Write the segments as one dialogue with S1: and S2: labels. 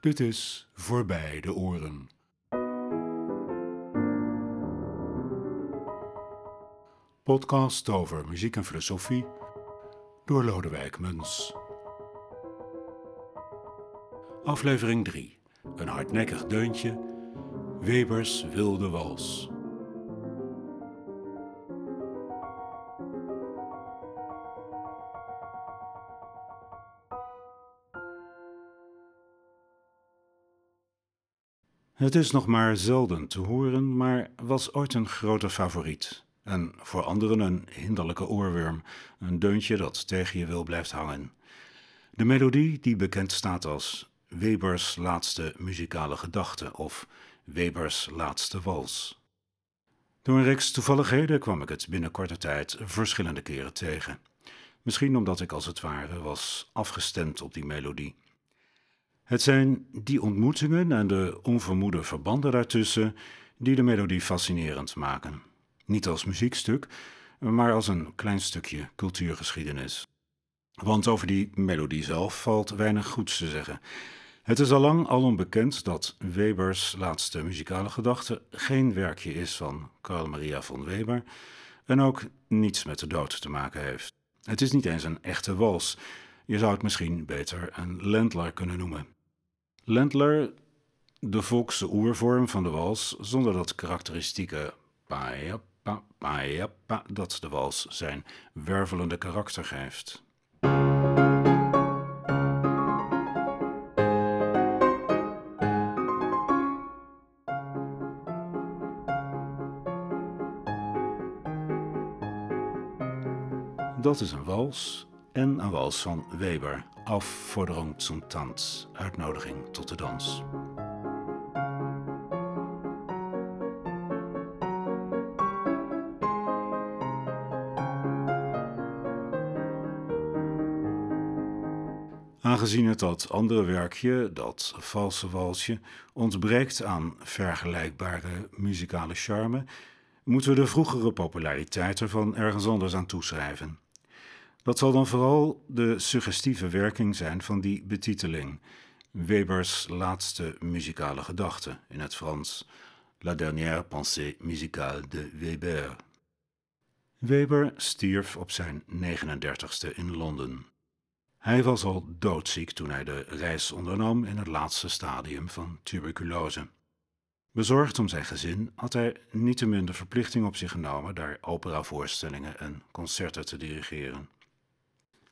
S1: Dit is Voorbij de Oren. Podcast over muziek en filosofie door Lodewijk Muns. Aflevering 3. Een hardnekkig deuntje. Webers wilde wals. Het is nog maar zelden te horen, maar was ooit een grote favoriet. En voor anderen een hinderlijke oorworm, een deuntje dat tegen je wil blijft hangen. De melodie die bekend staat als Webers laatste muzikale gedachte of Webers laatste wals. Door een reeks toevalligheden kwam ik het binnen korte tijd verschillende keren tegen. Misschien omdat ik als het ware was afgestemd op die melodie. Het zijn die ontmoetingen en de onvermoede verbanden daartussen die de melodie fascinerend maken. Niet als muziekstuk, maar als een klein stukje cultuurgeschiedenis. Want over die melodie zelf valt weinig goeds te zeggen. Het is al lang alom bekend dat Webers laatste muzikale gedachte geen werkje is van Carl Maria von Weber en ook niets met de dood te maken heeft. Het is niet eens een echte wals. Je zou het misschien beter een Lendler kunnen noemen. Lendler, de volkse oervorm van de wals, zonder dat karakteristieke pa pa pa pa dat de wals zijn wervelende karakter geeft. Dat is een wals en een wals van Weber, Aufforderung zum Tanz, uitnodiging tot de dans. Aangezien het dat andere werkje, dat valse walsje, ontbreekt aan vergelijkbare muzikale charme, moeten we de vroegere populariteit ervan ergens anders aan toeschrijven. Dat zal dan vooral de suggestieve werking zijn van die betiteling, Webers laatste muzikale gedachte, in het Frans La dernière pensée musicale de Weber. Weber stierf op zijn 39ste in Londen. Hij was al doodziek toen hij de reis ondernam in het laatste stadium van tuberculose. Bezorgd om zijn gezin had hij niettemin de verplichting op zich genomen daar operavoorstellingen en concerten te dirigeren.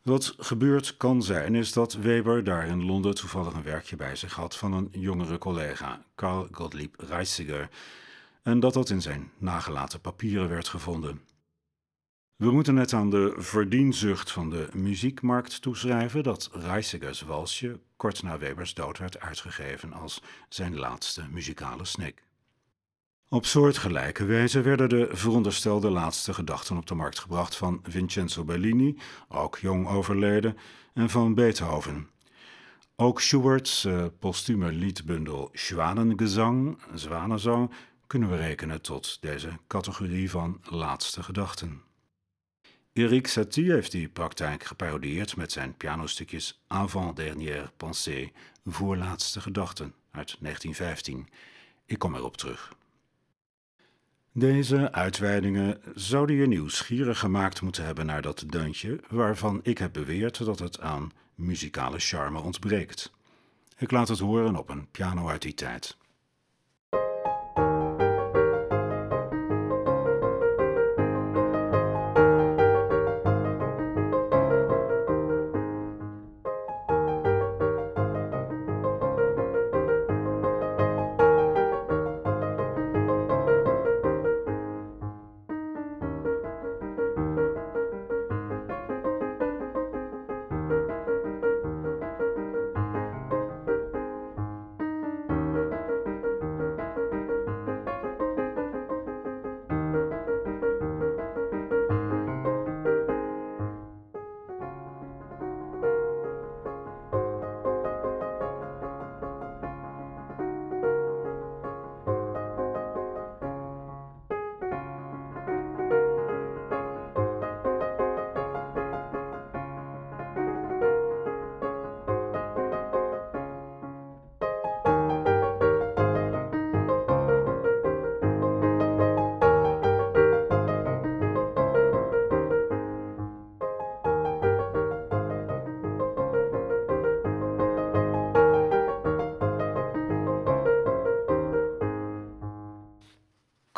S1: Wat gebeurd kan zijn, is dat Weber daar in Londen toevallig een werkje bij zich had van een jongere collega, Carl Gottlieb Reissiger, en dat dat in zijn nagelaten papieren werd gevonden. We moeten net aan de verdienzucht van de muziekmarkt toeschrijven dat Reissigers walsje kort na Webers dood werd uitgegeven als zijn laatste muzikale snik. Op soortgelijke wijze werden de veronderstelde laatste gedachten op de markt gebracht van Vincenzo Bellini, ook jong overleden, en van Beethoven. Ook Schubert's uh, postume liedbundel Schwanengezang, Zwanenzang, kunnen we rekenen tot deze categorie van laatste gedachten. Eric Satie heeft die praktijk geparodieerd met zijn pianostukjes Avant-dernière pensée, voorlaatste gedachten, uit 1915. Ik kom erop terug. Deze uitweidingen zouden je nieuwsgierig gemaakt moeten hebben naar dat deuntje waarvan ik heb beweerd dat het aan muzikale charme ontbreekt. Ik laat het horen op een piano uit die tijd.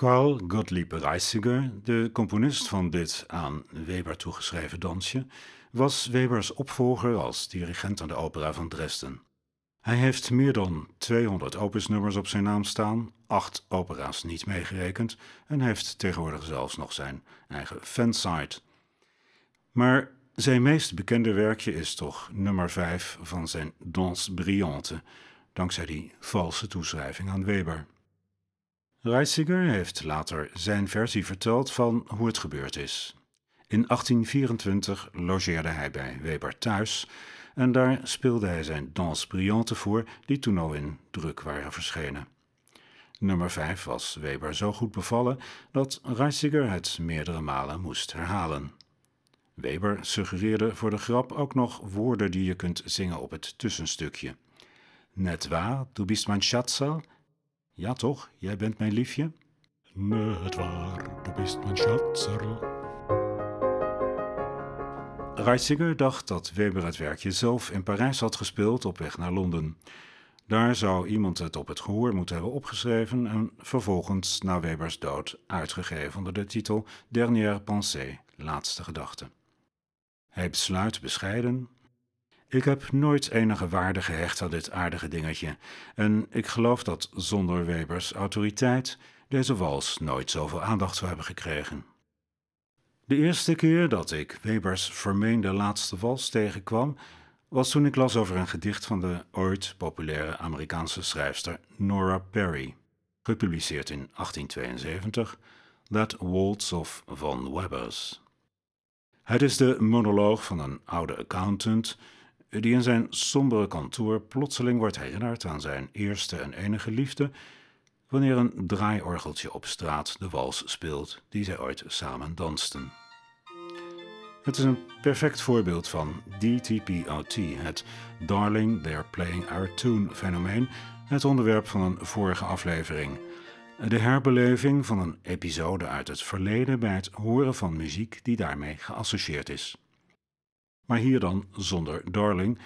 S1: Carl Gottlieb Reisiger, de componist van dit aan Weber toegeschreven dansje, was Webers opvolger als dirigent aan de opera van Dresden. Hij heeft meer dan 200 opusnummers op zijn naam staan, acht opera's niet meegerekend, en heeft tegenwoordig zelfs nog zijn eigen fansite. Maar zijn meest bekende werkje is toch nummer 5 van zijn Danse Brillante, dankzij die valse toeschrijving aan Weber. Reisiger heeft later zijn versie verteld van hoe het gebeurd is. In 1824 logeerde hij bij Weber thuis en daar speelde hij zijn Danse Brillante voor, die toen al in druk waren verschenen. Nummer 5 was Weber zo goed bevallen dat Reisiger het meerdere malen moest herhalen. Weber suggereerde voor de grap ook nog woorden die je kunt zingen op het tussenstukje. Net waar, du bist mein Schatzel? Ja toch, jij bent mijn liefje?
S2: Net waar, du bist mein Schatzel.
S1: Reisiger dacht dat Weber het werkje zelf in Parijs had gespeeld op weg naar Londen. Daar zou iemand het op het gehoor moeten hebben opgeschreven en vervolgens na Webers dood uitgegeven onder de titel Dernière pensée, laatste gedachte. Hij besluit bescheiden. Ik heb nooit enige waarde gehecht aan dit aardige dingetje en ik geloof dat zonder Webers autoriteit deze wals nooit zoveel aandacht zou hebben gekregen. De eerste keer dat ik Webers vermeende laatste wals tegenkwam, was toen ik las over een gedicht van de ooit populaire Amerikaanse schrijfster Nora Perry, gepubliceerd in 1872, That Waltz of Von Webbers. Het is de monoloog van een oude accountant die in zijn sombere kantoor plotseling wordt herinnerd aan zijn eerste en enige liefde wanneer een draaiorgeltje op straat de wals speelt die zij ooit samen dansten. Het is een perfect voorbeeld van DTPOT, het Darling, They're Playing Our Tune fenomeen, het onderwerp van een vorige aflevering. De herbeleving van een episode uit het verleden bij het horen van muziek die daarmee geassocieerd is. Maar hier dan zonder Darling,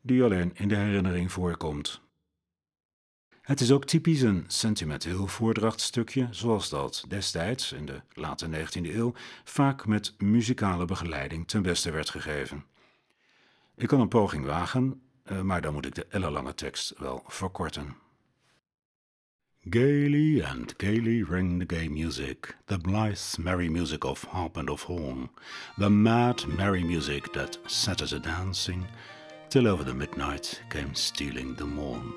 S1: die alleen in de herinnering voorkomt. Het is ook typisch een sentimenteel voordrachtstukje, zoals dat destijds, in de late 19e eeuw, vaak met muzikale begeleiding ten beste werd gegeven. Ik kan een poging wagen, eh, maar dan moet ik de ellenlange tekst wel verkorten. Gaily and gaily ring the gay music, the blithe merry music of harp and of horn, the mad merry music that set us a dancing, till over the midnight came stealing the morn.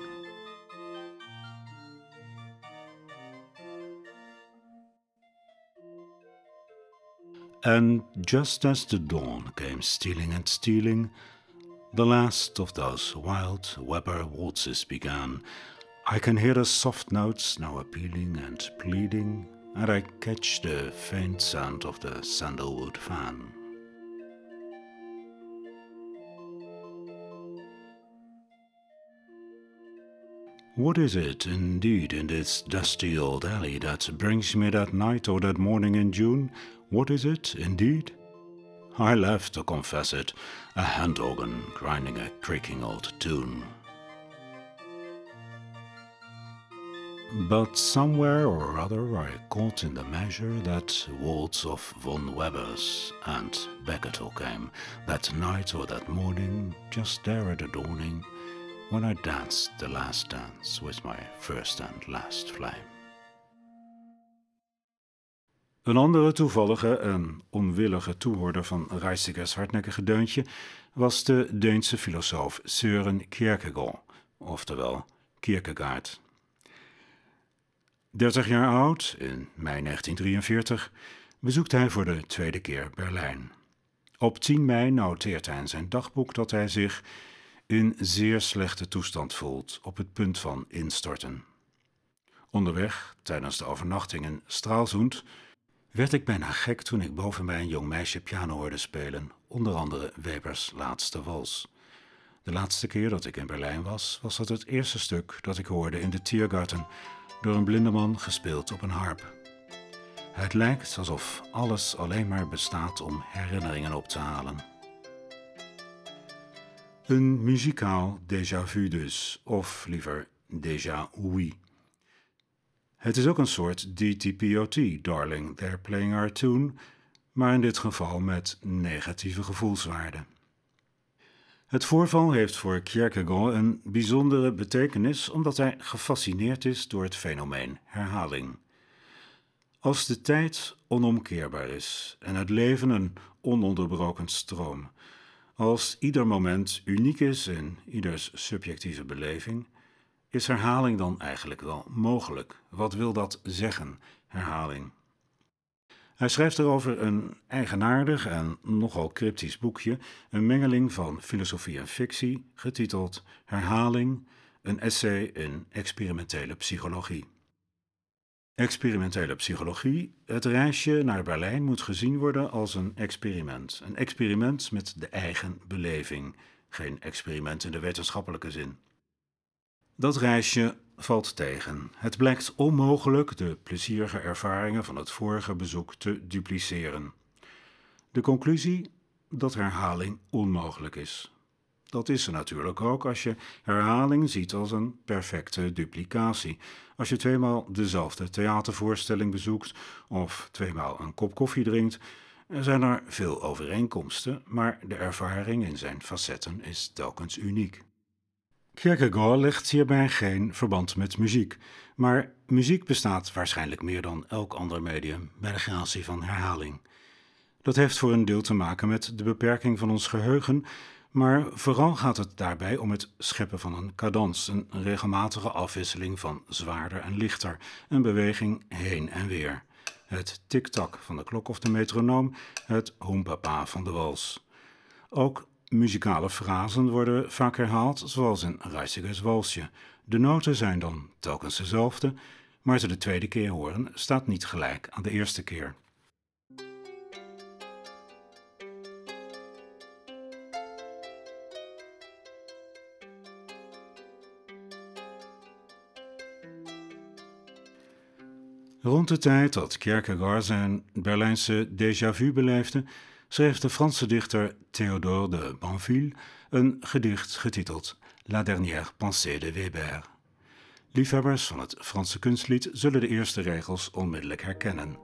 S1: And just as the dawn came stealing and stealing, the last of those wild Weber waltzes began. I can hear the soft notes now appealing and pleading, and I catch the faint sound of the sandalwood fan. What is it indeed in this dusty old alley that brings me that night or that morning in June what is it, indeed? I laugh to confess it, a hand organ grinding a creaking old tune. But somewhere or other I caught in the measure that waltz of von Weber's, and all came, that night or that morning, just there at the dawning, when I danced the last dance with my first and last flame. Een andere toevallige en onwillige toehoorder van Reisigers hardnekkige deuntje was de Deense filosoof Søren Kierkegaard, oftewel Kierkegaard. 30 jaar oud, in mei 1943, bezoekt hij voor de tweede keer Berlijn. Op 10 mei noteert hij in zijn dagboek dat hij zich in zeer slechte toestand voelt, op het punt van instorten. Onderweg, tijdens de overnachting in Straalzoend, werd ik bijna gek toen ik boven mij een jong meisje piano hoorde spelen, onder andere Webers laatste wals. De laatste keer dat ik in Berlijn was, was dat het eerste stuk dat ik hoorde in de Tiergarten, door een blinde man gespeeld op een harp. Het lijkt alsof alles alleen maar bestaat om herinneringen op te halen. Een muzikaal déjà vu dus, of liever déjà oui. Het is ook een soort DTPOT, Darling, They're Playing Our Tune, maar in dit geval met negatieve gevoelswaarde. Het voorval heeft voor Kierkegaard een bijzondere betekenis omdat hij gefascineerd is door het fenomeen herhaling. Als de tijd onomkeerbaar is en het leven een ononderbroken stroom, als ieder moment uniek is in ieders subjectieve beleving, is herhaling dan eigenlijk wel mogelijk? Wat wil dat zeggen, herhaling? Hij schrijft erover een eigenaardig en nogal cryptisch boekje, een mengeling van filosofie en fictie, getiteld Herhaling, een essay in experimentele psychologie. Experimentele psychologie. Het reisje naar Berlijn moet gezien worden als een experiment. Een experiment met de eigen beleving, geen experiment in de wetenschappelijke zin. Dat reisje valt tegen. Het blijkt onmogelijk de plezierige ervaringen van het vorige bezoek te dupliceren. De conclusie? Dat herhaling onmogelijk is. Dat is er natuurlijk ook als je herhaling ziet als een perfecte duplicatie. Als je tweemaal dezelfde theatervoorstelling bezoekt of tweemaal een kop koffie drinkt, zijn er veel overeenkomsten, maar de ervaring in zijn facetten is telkens uniek. Kierkegaard legt hierbij geen verband met muziek, maar muziek bestaat waarschijnlijk meer dan elk ander medium bij de gratie van herhaling. Dat heeft voor een deel te maken met de beperking van ons geheugen, maar vooral gaat het daarbij om het scheppen van een cadans, een regelmatige afwisseling van zwaarder en lichter, een beweging heen en weer. Het tik-tak van de klok of de metronoom, het hoempapa van de wals. Ook Muzikale frasen worden vaak herhaald, zoals in Reisigers walsje. De noten zijn dan telkens dezelfde, maar ze de tweede keer horen staat niet gelijk aan de eerste keer. Rond de tijd dat Kierkegaard zijn Berlijnse déjà vu beleefde, schreef de Franse dichter Théodore de Banville een gedicht getiteld La dernière pensée de Weber. Liefhebbers van het Franse kunstlied zullen de eerste regels onmiddellijk herkennen.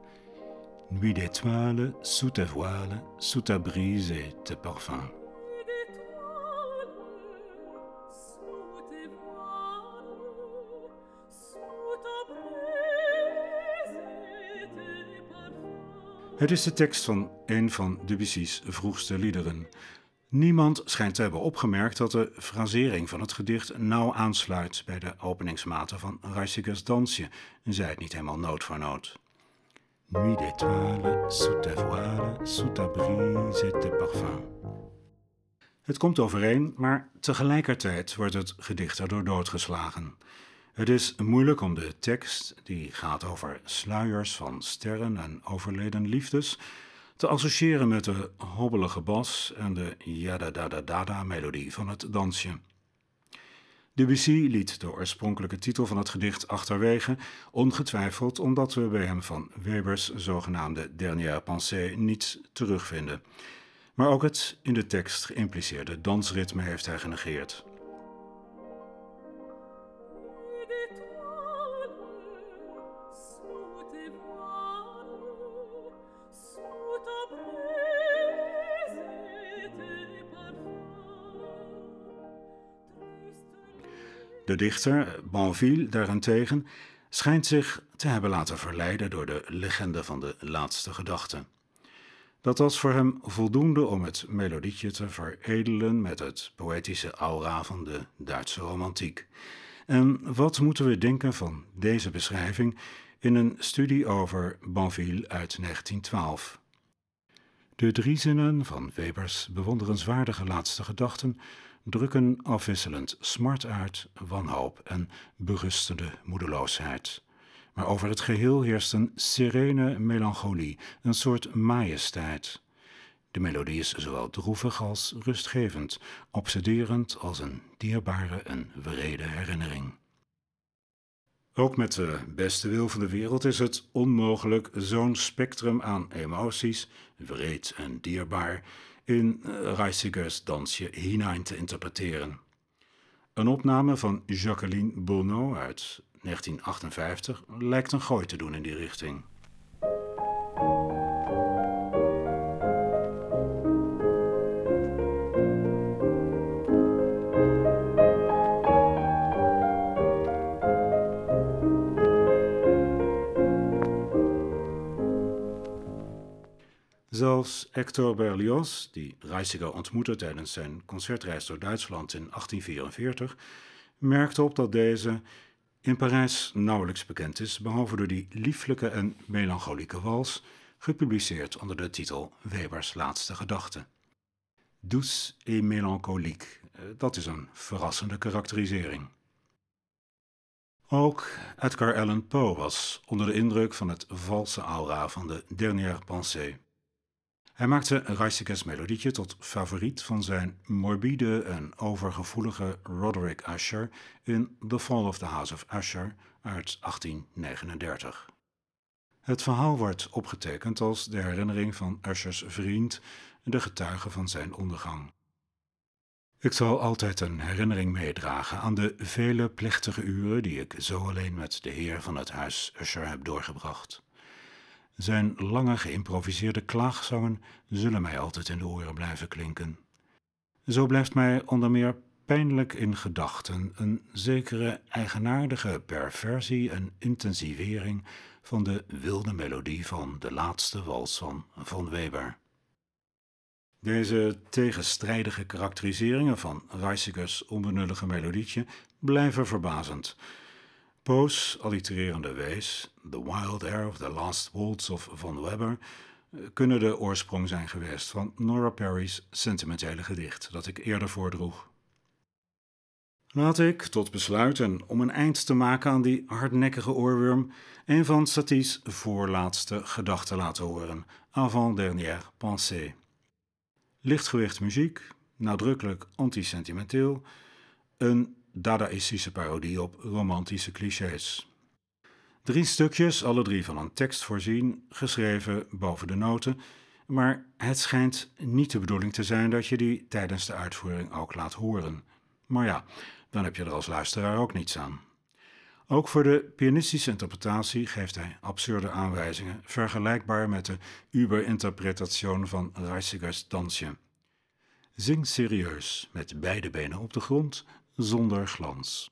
S1: Nuit d'étoiles, sous tes voiles, sous ta brise et tes. Het is de tekst van een van Debussy's vroegste liederen. Niemand schijnt te hebben opgemerkt dat de frasering van het gedicht nauw aansluit bij de openingsmaten van Reisigers dansje, en zij het niet helemaal noot voor noot. Nuit d'étoiles, sous ta voile, sous ta brise et tes parfums. Het komt overeen, maar tegelijkertijd wordt het gedicht erdoor doodgeslagen. Het is moeilijk om de tekst, die gaat over sluiers van sterren en overleden liefdes, te associëren met de hobbelige bas en de yada-da-da-da melodie van het dansje. Debussy liet de oorspronkelijke titel van het gedicht achterwege, ongetwijfeld omdat we bij hem van Webers zogenaamde dernière pensée niets terugvinden. Maar ook het in de tekst geïmpliceerde dansritme heeft hij genegeerd. De dichter, Banville, daarentegen, schijnt zich te hebben laten verleiden door de legende van de laatste gedachte. Dat was voor hem voldoende om het melodietje te veredelen met het poëtische aura van de Duitse romantiek. En wat moeten we denken van deze beschrijving in een studie over Banville uit 1912? De drie zinnen van Webers bewonderenswaardige laatste gedachten drukken afwisselend smart uit, wanhoop en berustende moedeloosheid. Maar over het geheel heerst een serene melancholie, een soort majesteit. De melodie is zowel droevig als rustgevend, obsederend als een dierbare en wrede herinnering. Ook met de beste wil van de wereld is het onmogelijk zo'n spectrum aan emoties, wreed en dierbaar, in eh, Reisigers dansje hinein te interpreteren. Een opname van Jacqueline Bourneau uit 1958 lijkt een gooi te doen in die richting. Hector Berlioz, die Reisiger ontmoette tijdens zijn concertreis door Duitsland in 1844, merkte op dat deze in Parijs nauwelijks bekend is, behalve door die lieflijke en melancholieke wals, gepubliceerd onder de titel Webers laatste gedachte. Douce et mélancolique, eh, dat is een verrassende karakterisering. Ook Edgar Allan Poe was onder de indruk van het valse aura van de Dernière Pensée. Hij maakte Reisekes melodietje tot favoriet van zijn morbide en overgevoelige Roderick Usher in The Fall of the House of Usher uit 1839. Het verhaal wordt opgetekend als de herinnering van Ushers vriend, de getuige van zijn ondergang. Ik zal altijd een herinnering meedragen aan de vele plechtige uren die ik zo alleen met de heer van het huis Usher heb doorgebracht. Zijn lange geïmproviseerde klaagzangen zullen mij altijd in de oren blijven klinken. Zo blijft mij onder meer pijnlijk in gedachten een zekere eigenaardige perversie en intensivering van de wilde melodie van de laatste wals van Von Weber. Deze tegenstrijdige karakteriseringen van Reisigers onbenullige melodietje blijven verbazend. Poe's allitererende wees, The Wild Air of the Last Waltz of Von Weber, eh, kunnen de oorsprong zijn geweest van Nora Perry's sentimentele gedicht dat ik eerder voordroeg. Laat ik tot besluit en om een eind te maken aan die hardnekkige oorworm een van Satie's voorlaatste gedachten laten horen, avant-dernière pensée. Lichtgewicht muziek, nadrukkelijk antisentimenteel, een dadaïstische parodie op romantische clichés. Drie stukjes, alle drie van een tekst voorzien, geschreven boven de noten, maar het schijnt niet de bedoeling te zijn dat je die tijdens de uitvoering ook laat horen. Maar ja, dan heb je er als luisteraar ook niets aan. Ook voor de pianistische interpretatie geeft hij absurde aanwijzingen, vergelijkbaar met de Uber-interpretation van Reisigers dansje. Zing serieus, met beide benen op de grond, zonder glans.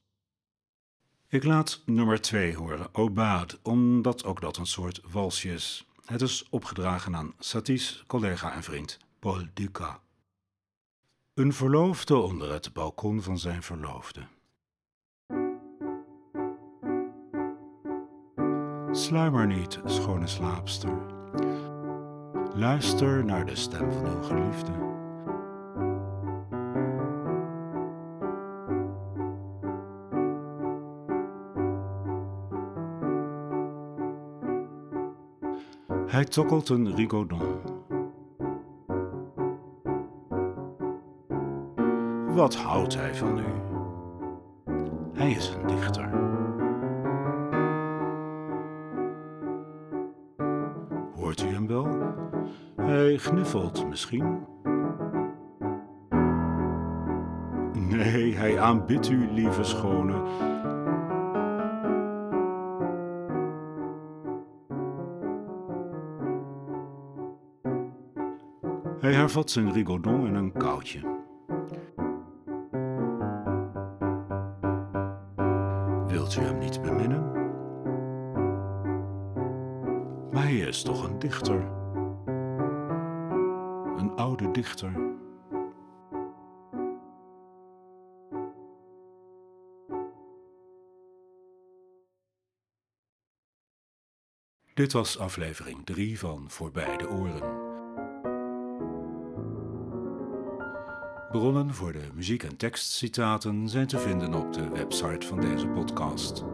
S1: Ik laat nummer 2 horen, Obad, omdat ook dat een soort walsje is. Het is opgedragen aan Satie's collega en vriend, Paul Ducas. Een verloofde onder het balkon van zijn verloofde. Sluimer niet, schone slaapster. Luister naar de stem van uw geliefde. Hij tokkelt een rigodon. Wat houdt hij van u? Hij is een dichter. Hoort u hem wel? Hij gniffelt misschien. Nee, hij aanbidt u, lieve schone Hij hervat zijn rigodon en een koudje. Wilt u hem niet beminnen? Maar hij is toch een dichter. Een oude dichter. Dit was aflevering 3 van Voorbij de Oren. Bronnen voor de muziek- en tekstcitaten zijn te vinden op de website van deze podcast.